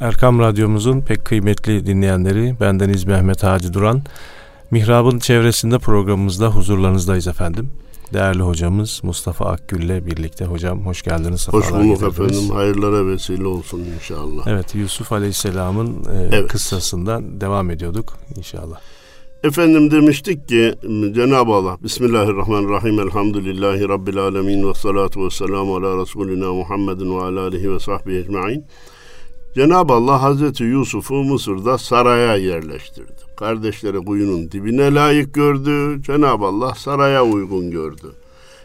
Erkam Radyomuzun pek kıymetli dinleyenleri, bendeniz Mehmet Hacı Duran. Mihrab'ın çevresinde programımızda huzurlarınızdayız efendim. Değerli hocamız Mustafa Akgül ile birlikte. Hocam hoş geldiniz. Hoş bulduk efendim. Hayırlara vesile olsun inşallah. Evet Yusuf Aleyhisselam'ın e, evet. kıssasından devam ediyorduk inşallah. Efendim demiştik ki Cenab-ı Allah Bismillahirrahmanirrahim Elhamdülillahi Rabbil Alemin ve salatu ve selamu ala Resulina Muhammedin ve ala alihi ve sahbihi ecmain. Cenab-ı Allah Hazreti Yusuf'u Mısır'da saraya yerleştirdi. Kardeşleri kuyunun dibine layık gördü. Cenab-ı Allah saraya uygun gördü.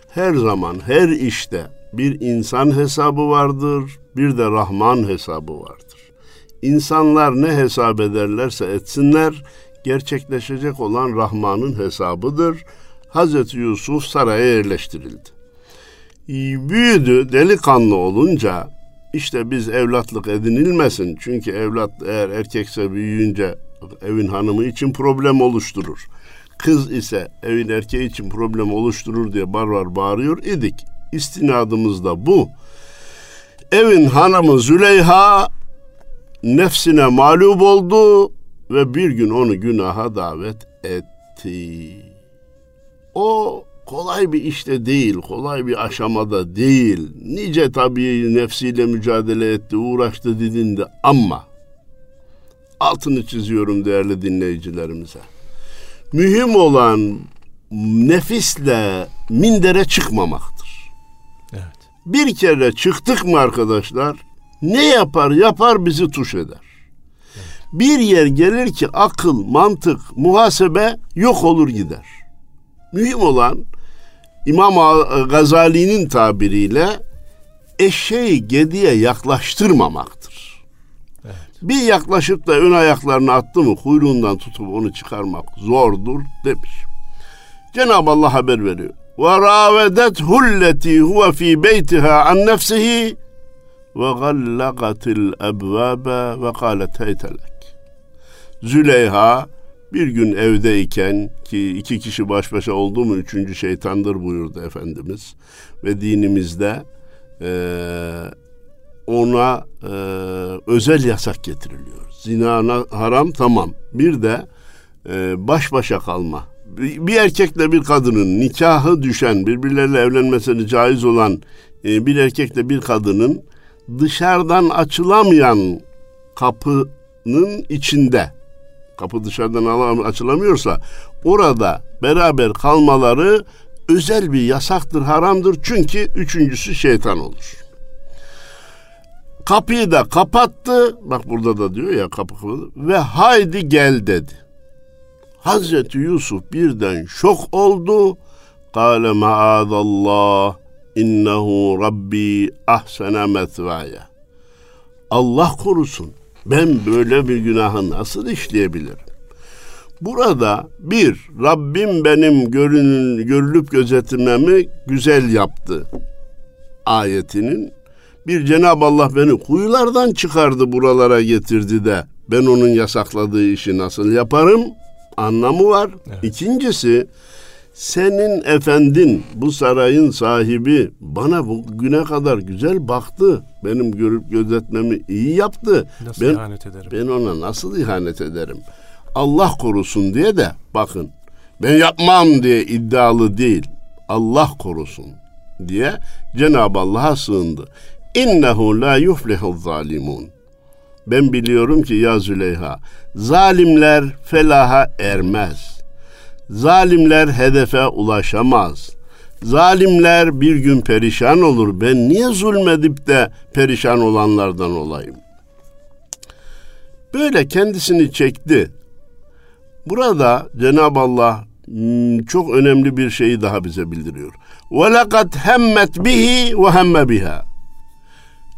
Her zaman her işte bir insan hesabı vardır, bir de Rahman hesabı vardır. İnsanlar ne hesap ederlerse etsinler, gerçekleşecek olan Rahman'ın hesabıdır. Hazreti Yusuf saraya yerleştirildi. Büyüdü, delikanlı olunca işte biz evlatlık edinilmesin. Çünkü evlat eğer erkekse büyüyünce evin hanımı için problem oluşturur. Kız ise evin erkeği için problem oluşturur diye barbar bağırıyor idik. İstinadımız da bu. Evin hanımı Züleyha nefsine mağlup oldu ve bir gün onu günaha davet etti. O kolay bir işte değil, kolay bir aşamada değil. Nice tabii nefsiyle mücadele etti, uğraştı didindi ama altını çiziyorum değerli dinleyicilerimize. Mühim olan nefisle mindere çıkmamaktır. Evet. Bir kere çıktık mı arkadaşlar ne yapar yapar bizi tuş eder. Evet. Bir yer gelir ki akıl, mantık, muhasebe yok olur gider. Mühim olan İmam Gazali'nin tabiriyle eşeği gediye yaklaştırmamaktır. Evet. Bir yaklaşıp da ön ayaklarını attı mı kuyruğundan tutup onu çıkarmak zordur demiş. Cenab-ı Allah haber veriyor. Ve ravedet hulleti huve fi beytiha an nefsihi ve gallagatil ebvabe ve kalet heytelek. Züleyha bir gün evdeyken ki iki kişi baş başa oldu mu üçüncü şeytandır buyurdu Efendimiz. Ve dinimizde e, ona e, özel yasak getiriliyor. Zina haram tamam. Bir de e, baş başa kalma. Bir erkekle bir kadının nikahı düşen, birbirleriyle evlenmesini caiz olan e, bir erkekle bir kadının dışarıdan açılamayan kapının içinde kapı dışarıdan açılamıyorsa orada beraber kalmaları özel bir yasaktır, haramdır. Çünkü üçüncüsü şeytan olur. Kapıyı da kapattı. Bak burada da diyor ya kapı kapalı. Ve haydi gel dedi. Hazreti Yusuf birden şok oldu. Kale maadallah innehu rabbi ahsene metvaya. Allah korusun. Ben böyle bir günahı nasıl işleyebilirim? Burada bir, Rabbim benim görünün, görülüp gözetilmemi güzel yaptı ayetinin. Bir Cenab-ı Allah beni kuyulardan çıkardı buralara getirdi de ben onun yasakladığı işi nasıl yaparım anlamı var. Evet. İkincisi senin efendin bu sarayın sahibi bana bu güne kadar güzel baktı. Benim görüp gözetmemi iyi yaptı. Nasıl ben, ihanet ederim? Ben ona nasıl ihanet ederim? Allah korusun diye de bakın ben yapmam diye iddialı değil. Allah korusun diye Cenab-ı Allah'a sığındı. İnnehu la yuflihu zalimun. Ben biliyorum ki ya Züleyha zalimler felaha ermez.'' Zalimler hedefe ulaşamaz. Zalimler bir gün perişan olur. Ben niye zulmedip de perişan olanlardan olayım? Böyle kendisini çekti. Burada Cenab-ı Allah hmm, çok önemli bir şeyi daha bize bildiriyor. Ve lekad hemmet bihi ve hemme biha.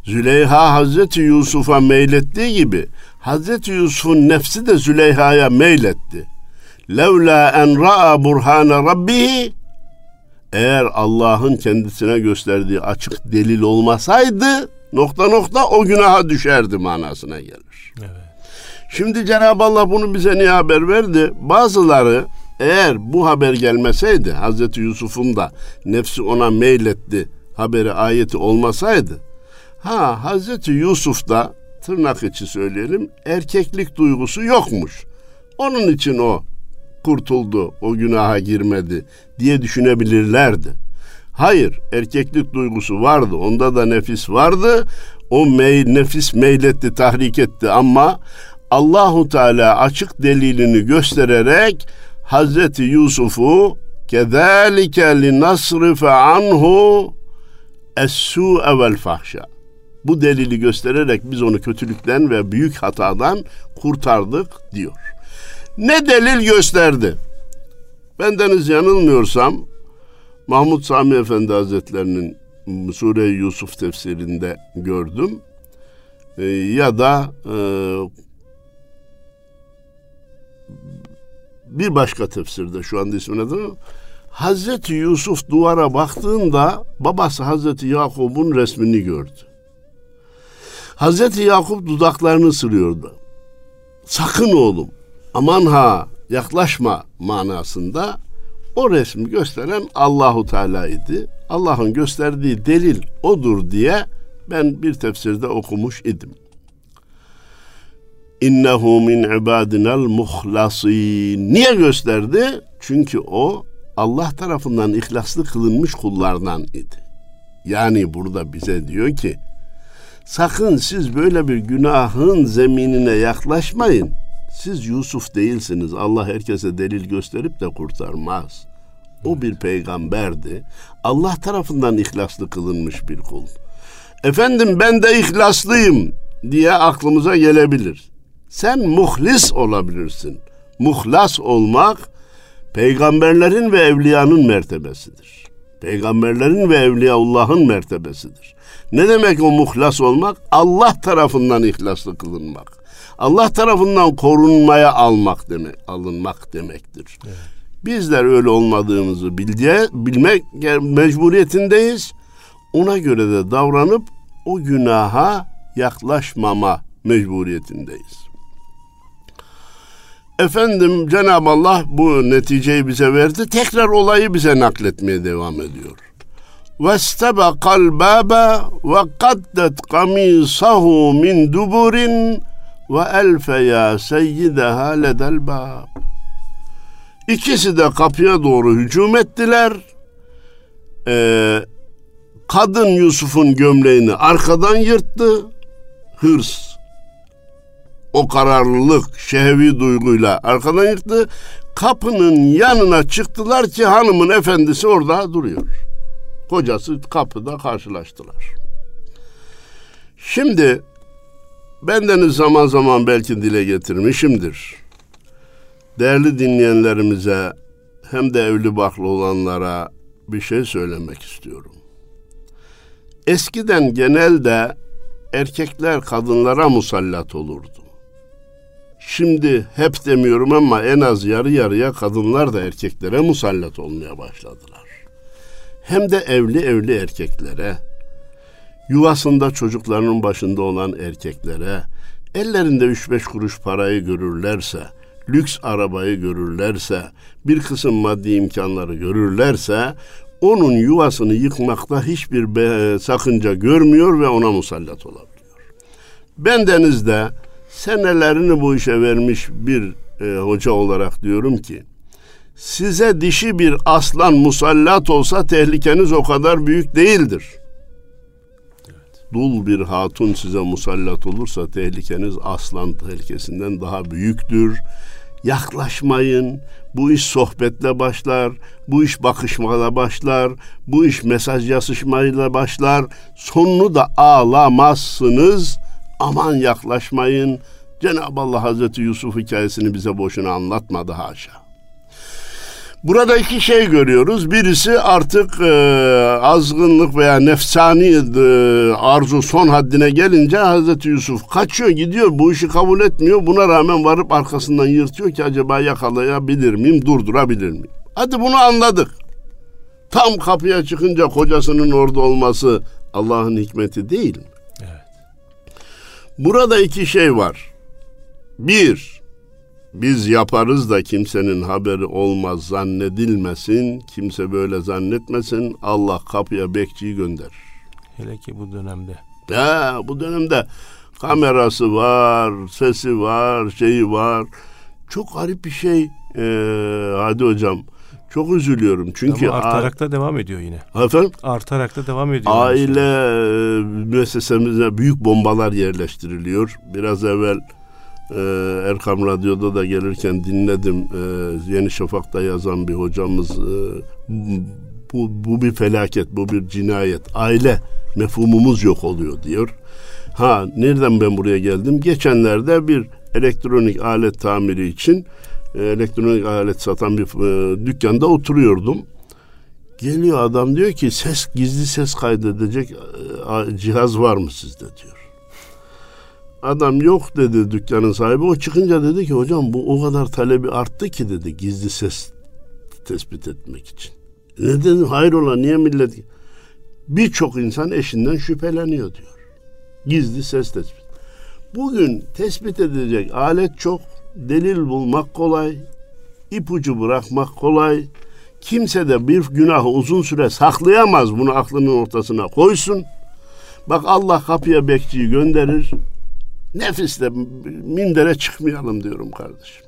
Züleyha Hazreti Yusuf'a meylettiği gibi Hazreti Yusuf'un nefsi de Züleyha'ya meyletti levla en ra'a burhane rabbihi eğer Allah'ın kendisine gösterdiği açık delil olmasaydı nokta nokta o günaha düşerdi manasına gelir. Evet. Şimdi Cenab-ı Allah bunu bize niye haber verdi? Bazıları eğer bu haber gelmeseydi Hazreti Yusuf'un da nefsi ona meyletti haberi ayeti olmasaydı ha Hazreti Yusuf da tırnak içi söyleyelim erkeklik duygusu yokmuş. Onun için o kurtuldu, o günaha girmedi diye düşünebilirlerdi. Hayır, erkeklik duygusu vardı. Onda da nefis vardı. O mey, nefis meyletti, tahrik etti ama Allahu Teala açık delilini göstererek Hazreti Yusuf'u kezalike linasrife anhu es-su'e vel fahşa. Bu delili göstererek biz onu kötülükten ve büyük hatadan kurtardık diyor. Ne delil gösterdi? Bendeniz yanılmıyorsam Mahmud Sami Efendi Hazretlerinin Sure-i Yusuf tefsirinde gördüm. E, ya da e, bir başka tefsirde şu anda ismini hatırlamıyorum. Hazreti Yusuf duvara baktığında babası Hazreti Yakup'un resmini gördü. Hazreti Yakup dudaklarını sırıyordu. Sakın oğlum, aman ha, yaklaşma manasında o resmi gösteren Allahu Teala idi. Allah'ın gösterdiği delil odur diye ben bir tefsirde okumuş idim. İnnehu min ibadinal muhlasin. Niye gösterdi? Çünkü o Allah tarafından ihlaslı kılınmış kullardan idi. Yani burada bize diyor ki sakın siz böyle bir günahın zeminine yaklaşmayın. Siz Yusuf değilsiniz. Allah herkese delil gösterip de kurtarmaz. O bir peygamberdi. Allah tarafından ihlaslı kılınmış bir kul. Efendim ben de ihlaslıyım diye aklımıza gelebilir. Sen muhlis olabilirsin. Muhlas olmak peygamberlerin ve evliyanın mertebesidir. Peygamberlerin ve evliyaullahın mertebesidir. Ne demek o muhlas olmak? Allah tarafından ihlaslı kılınmak. Allah tarafından korunmaya almak demek, alınmak demektir. Evet. Bizler öyle olmadığımızı bildiğe, bilmek mecburiyetindeyiz. Ona göre de davranıp o günaha yaklaşmama mecburiyetindeyiz. Efendim Cenab-ı Allah bu neticeyi bize verdi. Tekrar olayı bize nakletmeye devam ediyor. وَاسْتَبَقَ الْبَابَ وَقَدَّتْ قَمِيصَهُ مِنْ دُبُرٍ ve elfe ya seyyideha ledel bab. İkisi de kapıya doğru hücum ettiler. Ee, kadın Yusuf'un gömleğini arkadan yırttı. Hırs, o kararlılık, şehvi duyguyla arkadan yırttı. Kapının yanına çıktılar ki hanımın efendisi orada duruyor. Kocası kapıda karşılaştılar. Şimdi bendeniz zaman zaman belki dile getirmişimdir. Değerli dinleyenlerimize hem de evli baklı olanlara bir şey söylemek istiyorum. Eskiden genelde erkekler kadınlara musallat olurdu. Şimdi hep demiyorum ama en az yarı yarıya kadınlar da erkeklere musallat olmaya başladılar. Hem de evli evli erkeklere, yuvasında çocuklarının başında olan erkeklere, ellerinde üç beş kuruş parayı görürlerse, lüks arabayı görürlerse, bir kısım maddi imkanları görürlerse, onun yuvasını yıkmakta hiçbir be, sakınca görmüyor ve ona musallat olabiliyor. Ben denizde senelerini bu işe vermiş bir e, hoca olarak diyorum ki size dişi bir aslan musallat olsa tehlikeniz o kadar büyük değildir. Dul bir hatun size musallat olursa tehlikeniz aslan tehlikesinden daha büyüktür. Yaklaşmayın. Bu iş sohbetle başlar. Bu iş bakışmayla başlar. Bu iş mesaj yazışmayla başlar. Sonunu da ağlamazsınız aman yaklaşmayın. Cenab-ı Allah Hazreti Yusuf hikayesini bize boşuna anlatmadı haşa. Burada iki şey görüyoruz. Birisi artık e, azgınlık veya nefsani e, arzu son haddine gelince Hazreti Yusuf kaçıyor gidiyor bu işi kabul etmiyor. Buna rağmen varıp arkasından yırtıyor ki acaba yakalayabilir miyim durdurabilir miyim? Hadi bunu anladık. Tam kapıya çıkınca kocasının orada olması Allah'ın hikmeti değil mi? Burada iki şey var. Bir, biz yaparız da kimsenin haberi olmaz zannedilmesin. Kimse böyle zannetmesin. Allah kapıya bekçiyi gönderir. Hele ki bu dönemde. Ya bu dönemde Kamerası var, sesi var, şeyi var. Çok garip bir şey. Ee, hadi hocam. Çok üzülüyorum. Çünkü Ama artarak da devam ediyor yine. Efendim? Artarak da devam ediyor. Aile e, müessesemize büyük bombalar yerleştiriliyor. Biraz evvel e, Erkam Radyo'da da gelirken dinledim. E, Yeni Şafak'ta yazan bir hocamız e, bu, bu bir felaket, bu bir cinayet. Aile mefhumumuz yok oluyor diyor. Ha nereden ben buraya geldim? Geçenlerde bir elektronik alet tamiri için e, elektronik alet satan bir e, dükkanda oturuyordum. Geliyor adam diyor ki ses gizli ses kaydedecek cihaz var mı sizde diyor. Adam yok dedi dükkanın sahibi. O çıkınca dedi ki hocam bu o kadar talebi arttı ki dedi gizli ses tespit etmek için. Ne dedim hayrola niye millet birçok insan eşinden şüpheleniyor diyor. Gizli ses tespit. Bugün tespit edecek alet çok, delil bulmak kolay, ipucu bırakmak kolay. Kimse de bir günahı uzun süre saklayamaz bunu aklının ortasına koysun. Bak Allah kapıya bekçiyi gönderir. Nefisle mindere çıkmayalım diyorum kardeşim.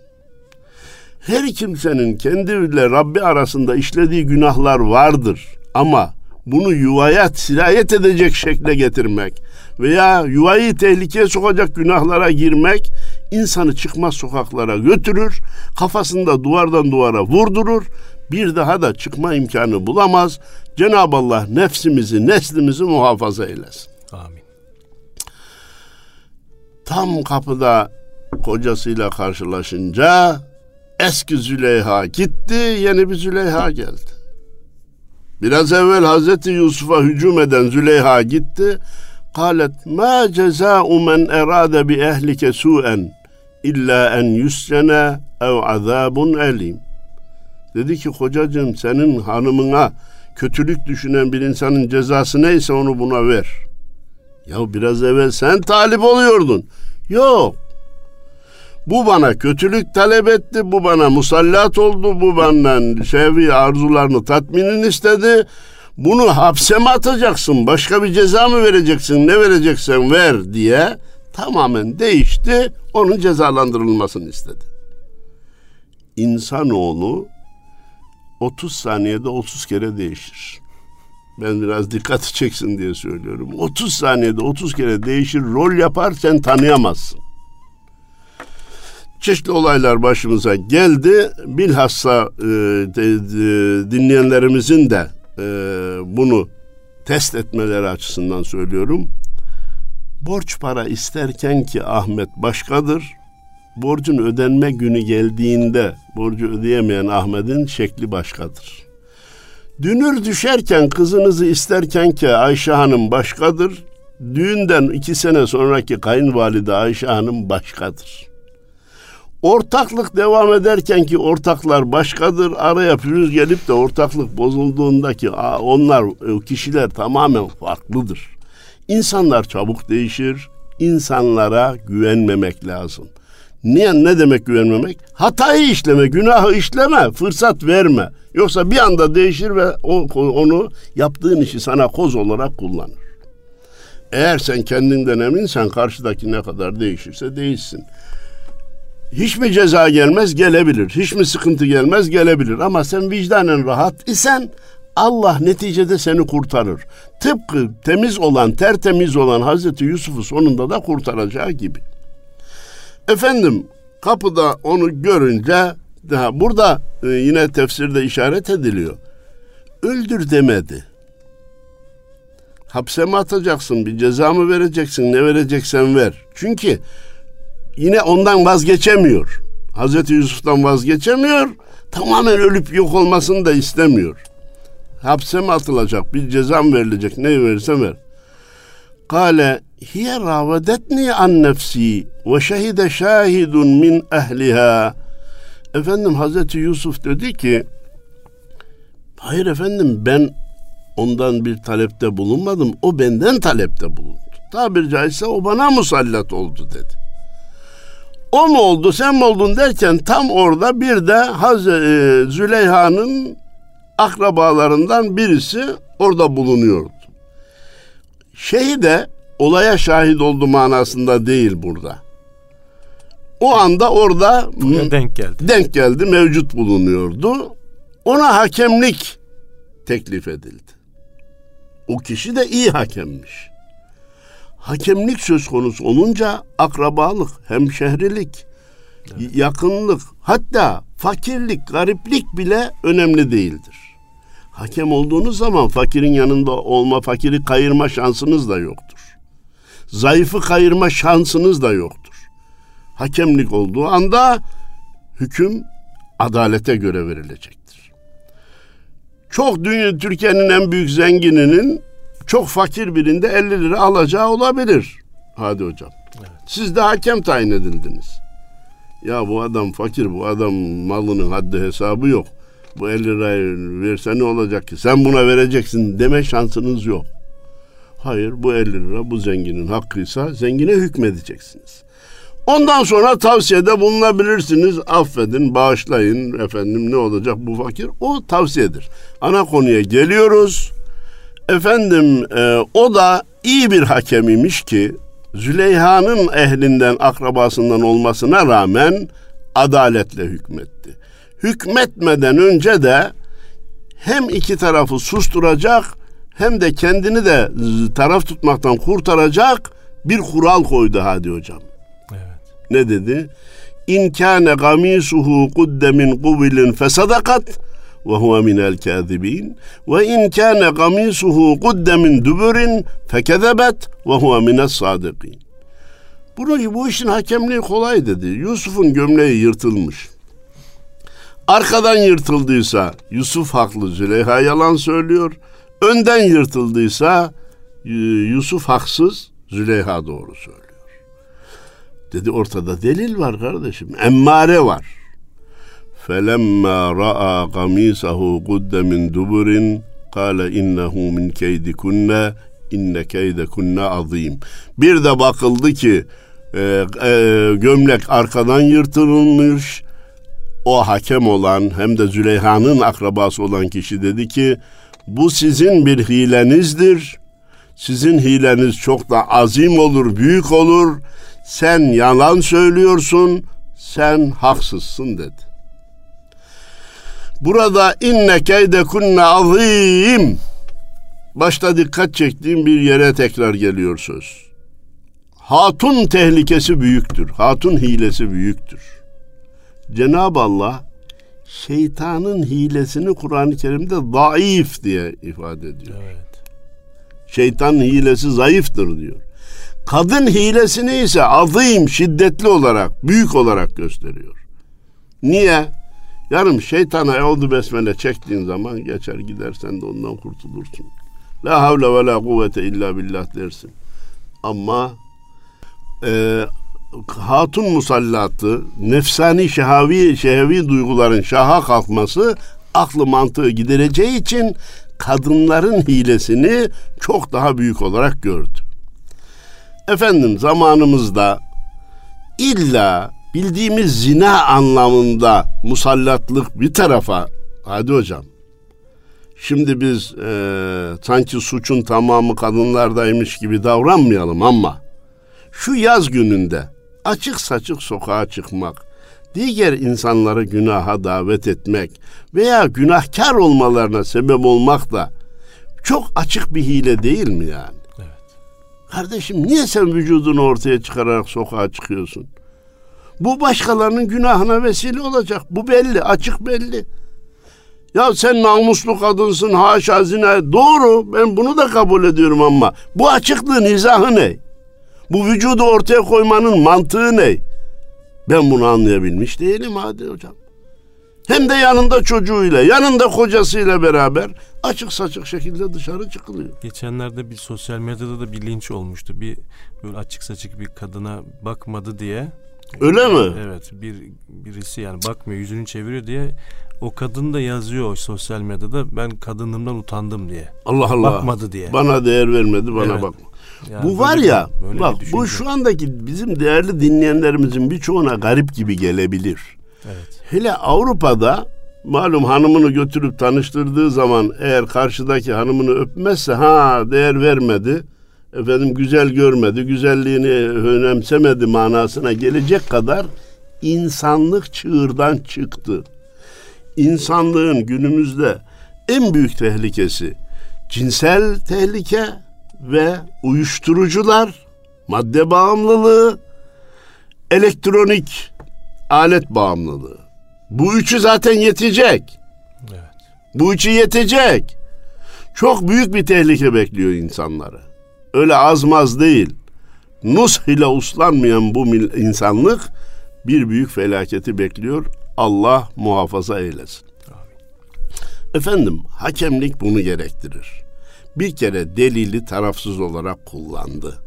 Her kimsenin kendiyle Rabbi arasında işlediği günahlar vardır. Ama bunu yuvaya sirayet edecek şekle getirmek veya yuvayı tehlikeye sokacak günahlara girmek insanı çıkmaz sokaklara götürür, kafasında duvardan duvara vurdurur, bir daha da çıkma imkanı bulamaz. Cenab-ı Allah nefsimizi, neslimizi muhafaza eylesin. Amin. Tam kapıda kocasıyla karşılaşınca eski Züleyha gitti, yeni bir Züleyha geldi. Biraz evvel Hazreti Yusuf'a hücum eden Züleyha gitti. Kalet ma ceza'u men erade bi ehlike su'en illa en yuscene ev azabun elim. Dedi ki kocacığım senin hanımına kötülük düşünen bir insanın cezası neyse onu buna ver. Ya biraz evvel sen talip oluyordun. Yok. Bu bana kötülük talep etti, bu bana musallat oldu, bu benden şevi arzularını tatminin istedi. Bunu hapse mi atacaksın, başka bir ceza mı vereceksin, ne vereceksen ver diye tamamen değişti, onun cezalandırılmasını istedi. İnsanoğlu 30 saniyede 30 kere değişir. Ben biraz dikkati çeksin diye söylüyorum. 30 saniyede 30 kere değişir, rol yapar sen tanıyamazsın çeşitli olaylar başımıza geldi. Bilhassa e, de, de, dinleyenlerimizin de e, bunu test etmeleri açısından söylüyorum. Borç para isterken ki Ahmet başkadır. Borcun ödenme günü geldiğinde borcu ödeyemeyen Ahmet'in şekli başkadır. Dünür düşerken kızınızı isterken ki Ayşe Hanım başkadır. Düğünden iki sene sonraki kayınvalide Ayşe Hanım başkadır. Ortaklık devam ederken ki ortaklar başkadır. Araya pürüz gelip de ortaklık bozulduğundaki onlar kişiler tamamen farklıdır. İnsanlar çabuk değişir. İnsanlara güvenmemek lazım. Niye ne demek güvenmemek? Hatayı işleme, günahı işleme, fırsat verme. Yoksa bir anda değişir ve onu yaptığın işi sana koz olarak kullanır. Eğer sen kendinden eminsen karşıdaki ne kadar değişirse değişsin. Hiç mi ceza gelmez? Gelebilir. Hiç mi sıkıntı gelmez? Gelebilir. Ama sen vicdanen rahat isen Allah neticede seni kurtarır. Tıpkı temiz olan, tertemiz olan Hazreti Yusuf'u sonunda da kurtaracağı gibi. Efendim kapıda onu görünce daha burada e, yine tefsirde işaret ediliyor. Öldür demedi. Hapse mi atacaksın, bir ceza mı vereceksin, ne vereceksen ver. Çünkü yine ondan vazgeçemiyor. Hazreti Yusuf'tan vazgeçemiyor. Tamamen ölüp yok olmasını da istemiyor. Hapse mi atılacak, bir ceza mı verilecek, ne verirse ver. Hiye ravedetni an nefsi ve şehide şahidun min ehliha. Efendim Hazreti Yusuf dedi ki hayır efendim ben ondan bir talepte bulunmadım. O benden talepte bulundu. Tabir caizse o bana musallat oldu dedi o mu oldu sen mi oldun derken tam orada bir de Hazreti e, Züleyha'nın akrabalarından birisi orada bulunuyordu. Şeyi de olaya şahit oldu manasında değil burada. O anda orada Buraya denk geldi. denk geldi, mevcut bulunuyordu. Ona hakemlik teklif edildi. O kişi de iyi hakemmiş. Hakemlik söz konusu olunca akrabalık, hemşehrilik, yakınlık, hatta fakirlik, gariplik bile önemli değildir. Hakem olduğunuz zaman fakirin yanında olma, fakiri kayırma şansınız da yoktur. Zayıfı kayırma şansınız da yoktur. Hakemlik olduğu anda hüküm adalete göre verilecektir. Çok dünya Türkiye'nin en büyük zengininin çok fakir birinde 50 lira alacağı olabilir. Hadi hocam. Siz de hakem tayin edildiniz. Ya bu adam fakir, bu adam malının haddi hesabı yok. Bu 50 lirayı verse ne olacak ki? Sen buna vereceksin deme şansınız yok. Hayır bu 50 lira bu zenginin hakkıysa zengine hükmedeceksiniz. Ondan sonra tavsiyede bulunabilirsiniz. Affedin, bağışlayın efendim ne olacak bu fakir? O tavsiyedir. Ana konuya geliyoruz. Efendim e, o da iyi bir hakem imiş ki Züleyha'nın ehlinden akrabasından olmasına rağmen adaletle hükmetti. Hükmetmeden önce de hem iki tarafı susturacak hem de kendini de taraf tutmaktan kurtaracak bir kural koydu hadi hocam. Evet. Ne dedi? İn kâne gamisuhu kudde min kubilin fesadakat ve huve minel kâzibîn ve in kâne gamisuhu kudde min duburin fekezebet ve huve minel sâdıkîn. Bunu, bu işin hakemliği kolay dedi. Yusuf'un gömleği yırtılmış. Arkadan yırtıldıysa Yusuf haklı, Züleyha yalan söylüyor. Önden yırtıldıysa Yusuf haksız, Züleyha doğru söylüyor. Dedi ortada delil var kardeşim. Emmare var. Felemma ra'a qamisahu qudda min duburin kâle innehu min keydikunne inne keydekunne azim. Bir de bakıldı ki e, e, gömlek arkadan yırtılmış. O hakem olan hem de Züleyha'nın akrabası olan kişi dedi ki bu sizin bir hilenizdir. Sizin hileniz çok da azim olur, büyük olur. Sen yalan söylüyorsun, sen haksızsın dedi. Burada inne keyde kunne azim. Başta dikkat çektiğim bir yere tekrar geliyor söz. Hatun tehlikesi büyüktür. Hatun hilesi büyüktür. Cenab-ı Allah şeytanın hilesini Kur'an-ı Kerim'de zayıf diye ifade ediyor. Evet. Şeytan hilesi zayıftır diyor. Kadın hilesini ise azim, şiddetli olarak, büyük olarak gösteriyor. Niye? Yarım şeytana evdu besmele çektiğin zaman geçer gidersen de ondan kurtulursun. La havle ve la kuvvete illa billah dersin. Ama e, hatun musallatı, nefsani şehavi, şehevi duyguların şaha kalkması aklı mantığı gidereceği için kadınların hilesini çok daha büyük olarak gördü. Efendim zamanımızda illa bildiğimiz zina anlamında musallatlık bir tarafa hadi hocam şimdi biz e, sanki suçun tamamı kadınlardaymış gibi davranmayalım ama şu yaz gününde açık saçık sokağa çıkmak, diğer insanları günaha davet etmek veya günahkar olmalarına sebep olmak da çok açık bir hile değil mi yani? Evet. Kardeşim niye sen vücudunu ortaya çıkararak sokağa çıkıyorsun? Bu başkalarının günahına vesile olacak. Bu belli, açık belli. Ya sen namuslu kadınsın, haşa zina. Doğru, ben bunu da kabul ediyorum ama bu açıklığın izahı ne? Bu vücudu ortaya koymanın mantığı ne? Ben bunu anlayabilmiş değilim hadi hocam. Hem de yanında çocuğuyla, yanında kocasıyla beraber açık saçık şekilde dışarı çıkılıyor. Geçenlerde bir sosyal medyada da bir linç olmuştu. Bir böyle açık saçık bir kadına bakmadı diye. Öyle mi? Evet bir birisi yani bakmıyor yüzünü çeviriyor diye o kadın da yazıyor sosyal medyada ben kadınlığımdan utandım diye. Allah Allah. Bakmadı diye. Bana değer vermedi, bana Evet. bakma. Yani bu var ya, bir- bak bu şu andaki bizim değerli dinleyenlerimizin birçoğuna garip gibi gelebilir. Evet. Hele Avrupa'da malum hanımını götürüp tanıştırdığı zaman eğer karşıdaki hanımını öpmezse ha değer vermedi. efendim güzel görmedi, güzelliğini önemsemedi manasına gelecek kadar insanlık çığırdan çıktı. İnsanlığın günümüzde en büyük tehlikesi cinsel tehlike ve uyuşturucular, madde bağımlılığı, elektronik alet bağımlılığı. Bu üçü zaten yetecek. Evet. Bu üçü yetecek. Çok büyük bir tehlike bekliyor insanları. Öyle azmaz değil. Nush ile uslanmayan bu insanlık bir büyük felaketi bekliyor. Allah muhafaza eylesin. Efendim hakemlik bunu gerektirir. Bir kere delili tarafsız olarak kullandı.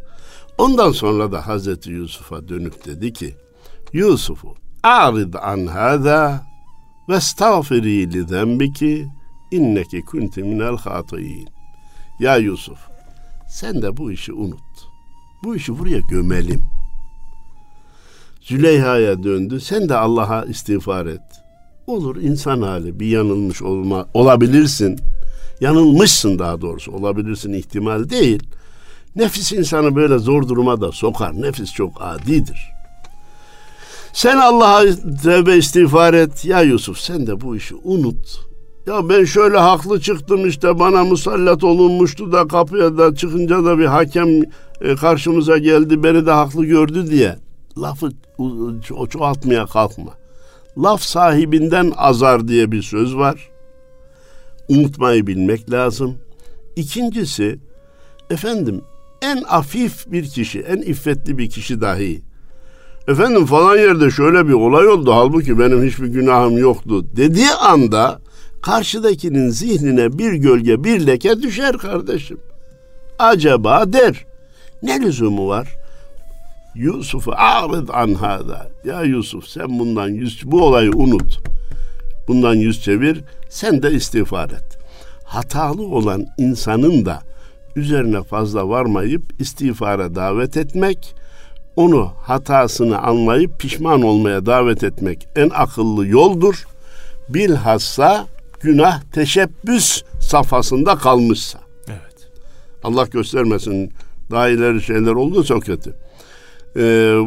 Ondan sonra da Hazreti Yusuf'a dönüp dedi ki Yusuf'u arid an hada ve estağfiri li zembiki inneki kunti minel hatiyin. Ya Yusuf sen de bu işi unut. Bu işi buraya gömelim. Züleyha'ya döndü. Sen de Allah'a istiğfar et. Olur insan hali bir yanılmış olma olabilirsin. Yanılmışsın daha doğrusu olabilirsin ihtimal değil. Nefis insanı böyle zor duruma da sokar. Nefis çok adidir. Sen Allah'a tövbe istiğfar et. Ya Yusuf sen de bu işi unut. Ya ben şöyle haklı çıktım işte bana musallat olunmuştu da kapıya da çıkınca da bir hakem e, karşımıza geldi beni de haklı gördü diye lafı çoğaltmaya kalkma. Laf sahibinden azar diye bir söz var. Unutmayı bilmek lazım. İkincisi efendim en afif bir kişi, en iffetli bir kişi dahi efendim falan yerde şöyle bir olay oldu halbuki benim hiçbir günahım yoktu dediği anda karşıdakinin zihnine bir gölge bir leke düşer kardeşim. Acaba der. Ne lüzumu var? Yusuf'u a'rid an hada. Ya Yusuf sen bundan yüz, bu olayı unut. Bundan yüz çevir. Sen de istiğfar et. Hatalı olan insanın da üzerine fazla varmayıp istiğfara davet etmek, onu hatasını anlayıp pişman olmaya davet etmek en akıllı yoldur. Bilhassa günah teşebbüs safhasında kalmışsa. Evet. Allah göstermesin daha ileri şeyler oldu çok kötü. Ee,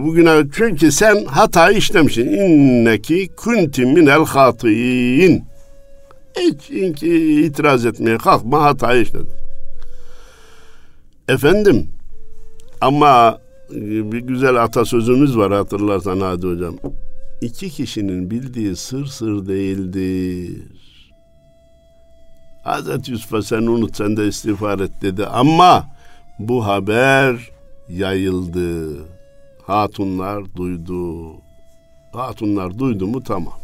bugüne çünkü sen hata işlemişsin. İnneki kunti minel hatiyin. Hiç inki itiraz etmeye kalkma hata işledin. Efendim ama e, bir güzel atasözümüz var hatırlarsan hadi hocam. İki kişinin bildiği sır sır değildir. Hazreti Yusuf'a sen unut sen de istiğfar et dedi ama bu haber yayıldı. Hatunlar duydu. Hatunlar duydu mu tamam.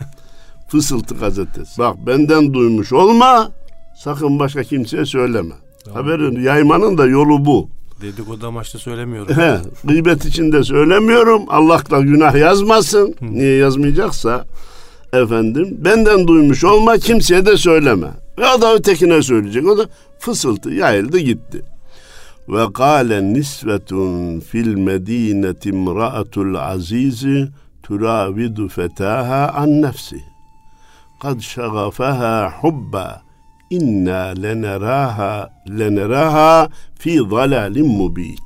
Fısıltı gazetesi. Bak benden duymuş olma. Sakın başka kimseye söyleme. Tamam. Haberin yaymanın da yolu bu. Dedikodu amaçlı söylemiyorum. He, gıybet için de söylemiyorum. Allah da günah yazmasın. Hı. Niye yazmayacaksa efendim benden duymuş olma kimseye de söyleme. O da ötekine söyleyecek. O da fısıltı yayıldı gitti. Ve kâle nisvetun fil medîneti imra'atul azizi turavidu fetaha an nefsi. Kad şagafeha hubba inna leneraha leneraha fi zalalin mubin.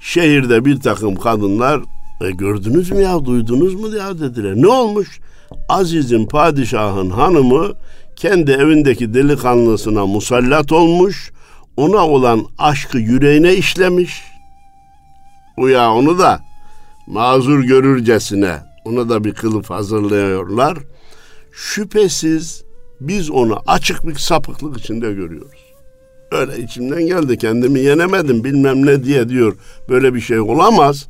Şehirde bir takım kadınlar e, gördünüz mü ya duydunuz mu ya dediler. Ne olmuş? Aziz'in padişahın hanımı kendi evindeki delikanlısına musallat olmuş ona olan aşkı yüreğine işlemiş. Bu ya onu da mazur görürcesine ona da bir kılıf hazırlıyorlar. Şüphesiz biz onu açık bir sapıklık içinde görüyoruz. Öyle içimden geldi kendimi yenemedim bilmem ne diye diyor. Böyle bir şey olamaz.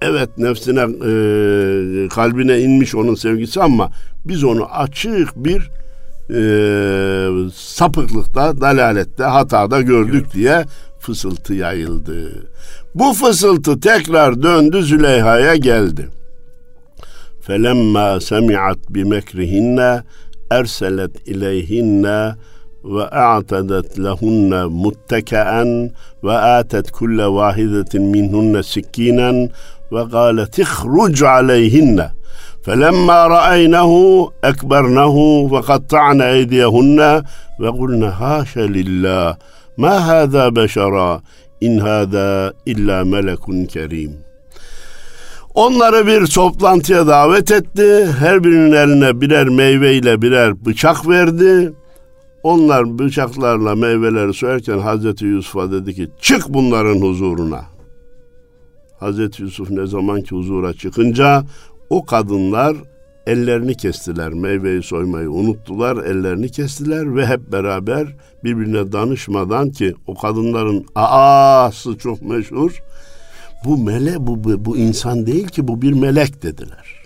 Evet nefsine e, kalbine inmiş onun sevgisi ama biz onu açık bir e, sapıklıkta, dalalette, hatada gördük diye fısıltı yayıldı. Bu fısıltı tekrar döndü Züleyha'ya geldi. Felemma semi'at bimekrihinne erselet ileyhinne ve a'tadet lehunne muttekeen ve atet kulle vahidetin minhunne sikkinen ve galet ihruc aleyhinne فلما رأينه أكبرنه وقطعن أيديهن وقلن هاش لله ma hada beşara in hada illa melekun kerim. Onları bir toplantıya davet etti. Her birinin eline birer meyve ile birer bıçak verdi. Onlar bıçaklarla meyveleri soyarken Hazreti Yusuf'a dedi ki çık bunların huzuruna. Hazreti Yusuf ne zaman ki huzura çıkınca o kadınlar ellerini kestiler. Meyveyi soymayı unuttular, ellerini kestiler ve hep beraber birbirine danışmadan ki o kadınların aası çok meşhur. Bu mele bu, bu, bu insan değil ki bu bir melek dediler.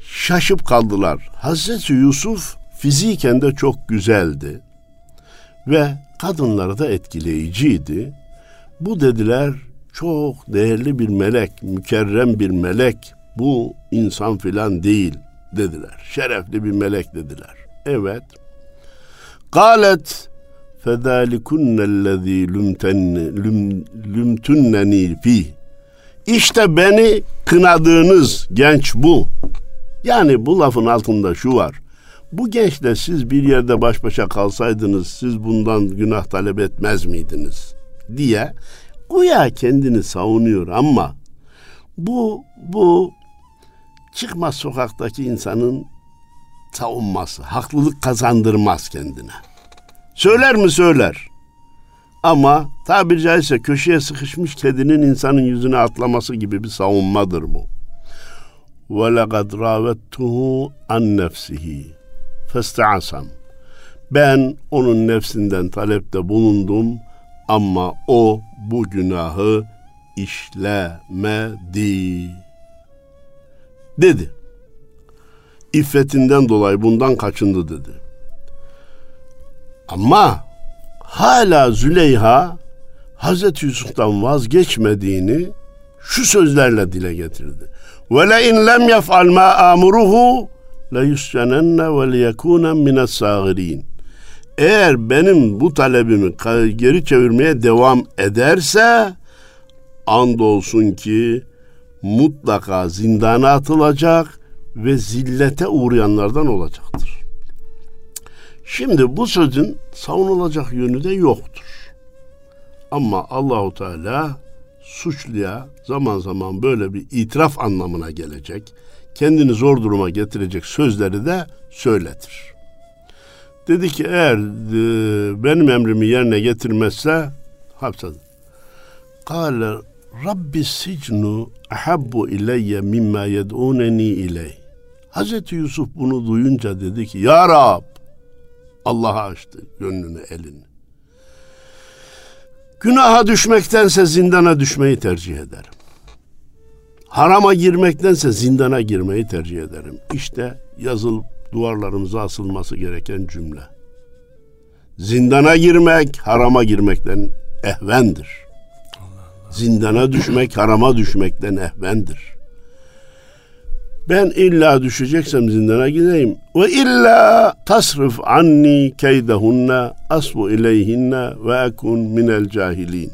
Şaşıp kaldılar. Hazreti Yusuf fiziken de çok güzeldi ve kadınları da etkileyiciydi. Bu dediler çok değerli bir melek, mükerrem bir melek. Bu insan filan değil dediler. Şerefli bir melek dediler. Evet. Galet fedalikunellezî lümtünneni fi. İşte beni kınadığınız genç bu. Yani bu lafın altında şu var. Bu gençle siz bir yerde baş başa kalsaydınız siz bundan günah talep etmez miydiniz? diye Güya kendini savunuyor ama bu bu çıkmaz sokaktaki insanın savunması, haklılık kazandırmaz kendine. Söyler mi söyler. Ama tabiri caizse köşeye sıkışmış kedinin insanın yüzüne atlaması gibi bir savunmadır bu. وَلَقَدْ رَاوَتْتُهُ an نَفْسِهِ فَاسْتَعَسَمْ Ben onun nefsinden talepte bulundum ama o bu günahı işlemedi. Dedi. İffetinden dolayı bundan kaçındı dedi. Ama hala Züleyha Hazreti Yusuf'tan vazgeçmediğini şu sözlerle dile getirdi. Ve le in lem yef'al ma amuruhu le yuscenenne ve liyekûnen mines sâgirîn. Eğer benim bu talebimi geri çevirmeye devam ederse andolsun ki mutlaka zindana atılacak ve zillete uğrayanlardan olacaktır. Şimdi bu sözün savunulacak yönü de yoktur. Ama Allahu Teala suçluya zaman zaman böyle bir itiraf anlamına gelecek, kendini zor duruma getirecek sözleri de söyletir. Dedi ki eğer e, benim emrimi yerine getirmezse hapse. Kale Rabbi sicnu ahabbu ileyye mimma yed'uneni iley. Hazreti Yusuf bunu duyunca dedi ki Ya Rab Allah'a açtı gönlünü elini. Günaha düşmektense zindana düşmeyi tercih ederim. Harama girmektense zindana girmeyi tercih ederim. İşte yazılıp duvarlarımıza asılması gereken cümle. Zindana girmek harama girmekten ehvendir. Zindana düşmek harama düşmekten ehvendir. Ben illa düşeceksem zindana gideyim. Ve illa tasrif anni keydehunne asbu ileyhinne ve ekun minel cahilin.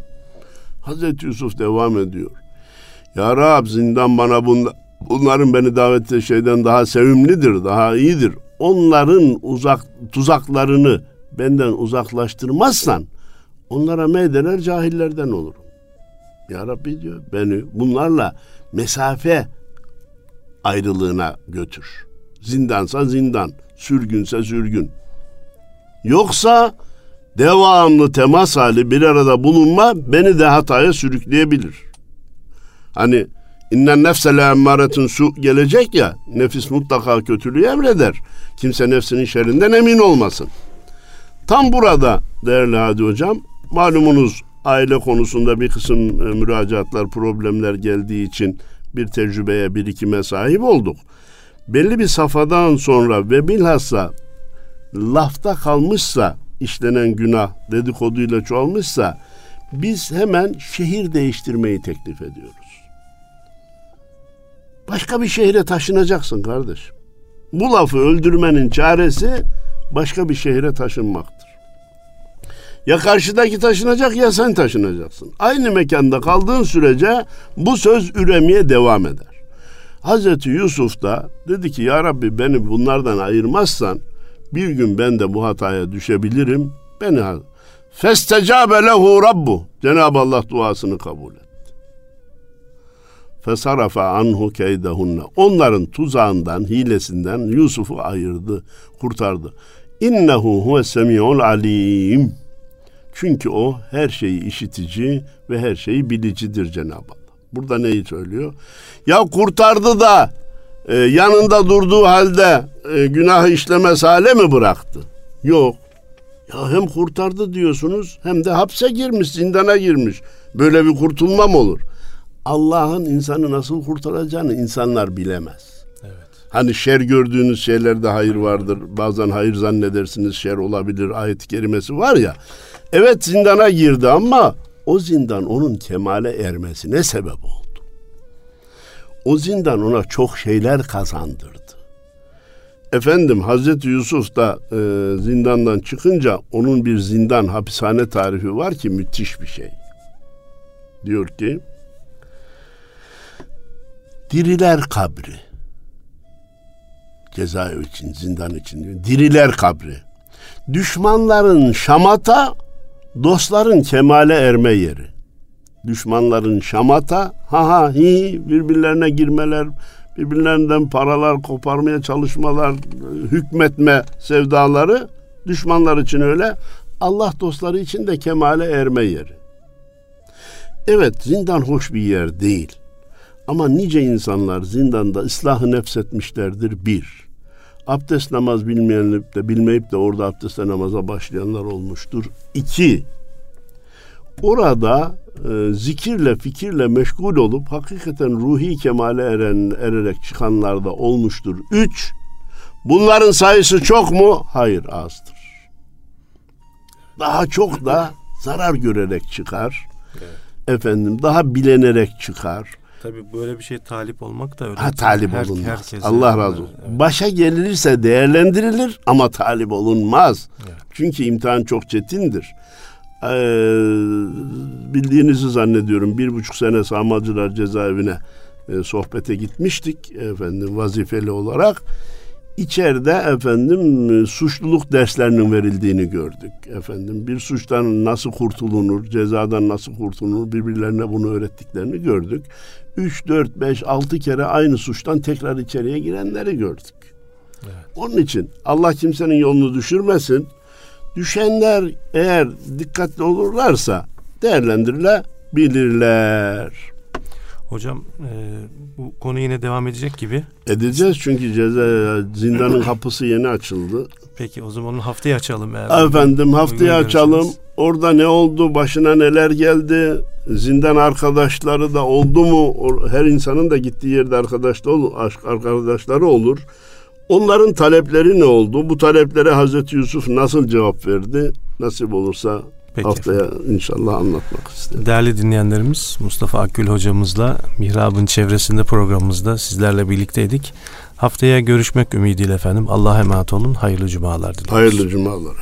Hazreti Yusuf devam ediyor. Ya Rab zindan bana bunda, bunların beni davet ettiği şeyden daha sevimlidir, daha iyidir. Onların uzak tuzaklarını benden uzaklaştırmazsan onlara meydeler cahillerden olurum. Ya Rabbi diyor beni bunlarla mesafe ayrılığına götür. Zindansa zindan, sürgünse sürgün. Yoksa devamlı temas hali bir arada bulunma beni de hataya sürükleyebilir. Hani İnnen nefse emmaretun su gelecek ya, nefis mutlaka kötülüğü emreder. Kimse nefsinin şerrinden emin olmasın. Tam burada değerli Hadi Hocam, malumunuz aile konusunda bir kısım e, müracaatlar, problemler geldiği için bir tecrübeye, birikime sahip olduk. Belli bir safhadan sonra ve bilhassa lafta kalmışsa, işlenen günah dedikoduyla çoğalmışsa, biz hemen şehir değiştirmeyi teklif ediyoruz. Başka bir şehre taşınacaksın kardeş. Bu lafı öldürmenin çaresi başka bir şehre taşınmaktır. Ya karşıdaki taşınacak ya sen taşınacaksın. Aynı mekanda kaldığın sürece bu söz üremeye devam eder. Hazreti Yusuf da dedi ki ya Rabbi beni bunlardan ayırmazsan bir gün ben de bu hataya düşebilirim. Beni Festecabe lehu rabbu. Cenab-ı Allah duasını kabul etti. Fesarafa anhu keydehunne. Onların tuzağından, hilesinden Yusuf'u ayırdı, kurtardı. İnnehu huve semi'ul alim. Çünkü o her şeyi işitici ve her şeyi bilicidir Cenab-ı Allah. Burada neyi söylüyor? Ya kurtardı da e, yanında durduğu halde e, günahı işlemez hale mi bıraktı? Yok. Ya hem kurtardı diyorsunuz hem de hapse girmiş, zindana girmiş. Böyle bir kurtulma mı olur? Allah'ın insanı nasıl kurtaracağını insanlar bilemez. Evet. Hani şer gördüğünüz şeylerde hayır vardır. Bazen hayır zannedersiniz şer olabilir. Ayet-i kerimesi var ya. Evet zindana girdi ama o zindan onun kemale ermesine sebep oldu. O zindan ona çok şeyler kazandırdı. Efendim Hazreti Yusuf da e, zindandan çıkınca onun bir zindan hapishane tarifi var ki müthiş bir şey. Diyor ki Diriler kabri. Cezaevi için, zindan için diyor. Diriler kabri. Düşmanların şamata, dostların kemale erme yeri. Düşmanların şamata, ha ha hi birbirlerine girmeler, birbirlerinden paralar koparmaya çalışmalar, hükmetme sevdaları düşmanlar için öyle. Allah dostları için de kemale erme yeri. Evet zindan hoş bir yer değil. Ama nice insanlar zindanda ıslahı nefsetmişlerdir bir. Abdest namaz bilmeyenip de bilmeyip de orada abdestle namaza başlayanlar olmuştur. İki, orada e, zikirle fikirle meşgul olup hakikaten ruhi kemale eren ererek çıkanlar da olmuştur. Üç, bunların sayısı çok mu? Hayır azdır. Daha çok da zarar görerek çıkar. Evet. Efendim daha bilenerek çıkar Tabii böyle bir şey talip olmak da öyle. Ha talip Her, olunmaz. Herkese Allah razı olsun. Evet. Başa gelirse değerlendirilir ama talip olunmaz. Evet. Çünkü imtihan çok çetindir. Ee, bildiğinizi zannediyorum bir buçuk sene sağmalcılar cezaevine e, sohbete gitmiştik efendim vazifeli olarak. İçeride efendim e, suçluluk derslerinin verildiğini gördük. Efendim bir suçtan nasıl kurtulunur, cezadan nasıl kurtulunur birbirlerine bunu öğrettiklerini gördük. 3, 4, 5, 6 kere aynı suçtan tekrar içeriye girenleri gördük. Evet. Onun için Allah kimsenin yolunu düşürmesin. Düşenler eğer dikkatli olurlarsa değerlendirilebilirler. Hocam e, bu konu yine devam edecek gibi. Edeceğiz çünkü ceza zindanın kapısı yeni açıldı. Peki o zaman haftaya açalım eğer. Efendim haftaya açalım. Orada ne oldu? Başına neler geldi? Zindan arkadaşları da oldu mu? Her insanın da gittiği yerde arkadaşları olur. Onların talepleri ne oldu? Bu taleplere Hazreti Yusuf nasıl cevap verdi? Nasip olursa Peki haftaya efendim. inşallah anlatmak isterim. Değerli dinleyenlerimiz Mustafa Akgül hocamızla Mihrab'ın çevresinde programımızda sizlerle birlikteydik. Haftaya görüşmek ümidiyle efendim. Allah'a emanet olun. Hayırlı cumalar diliyoruz. Hayırlı cumalar.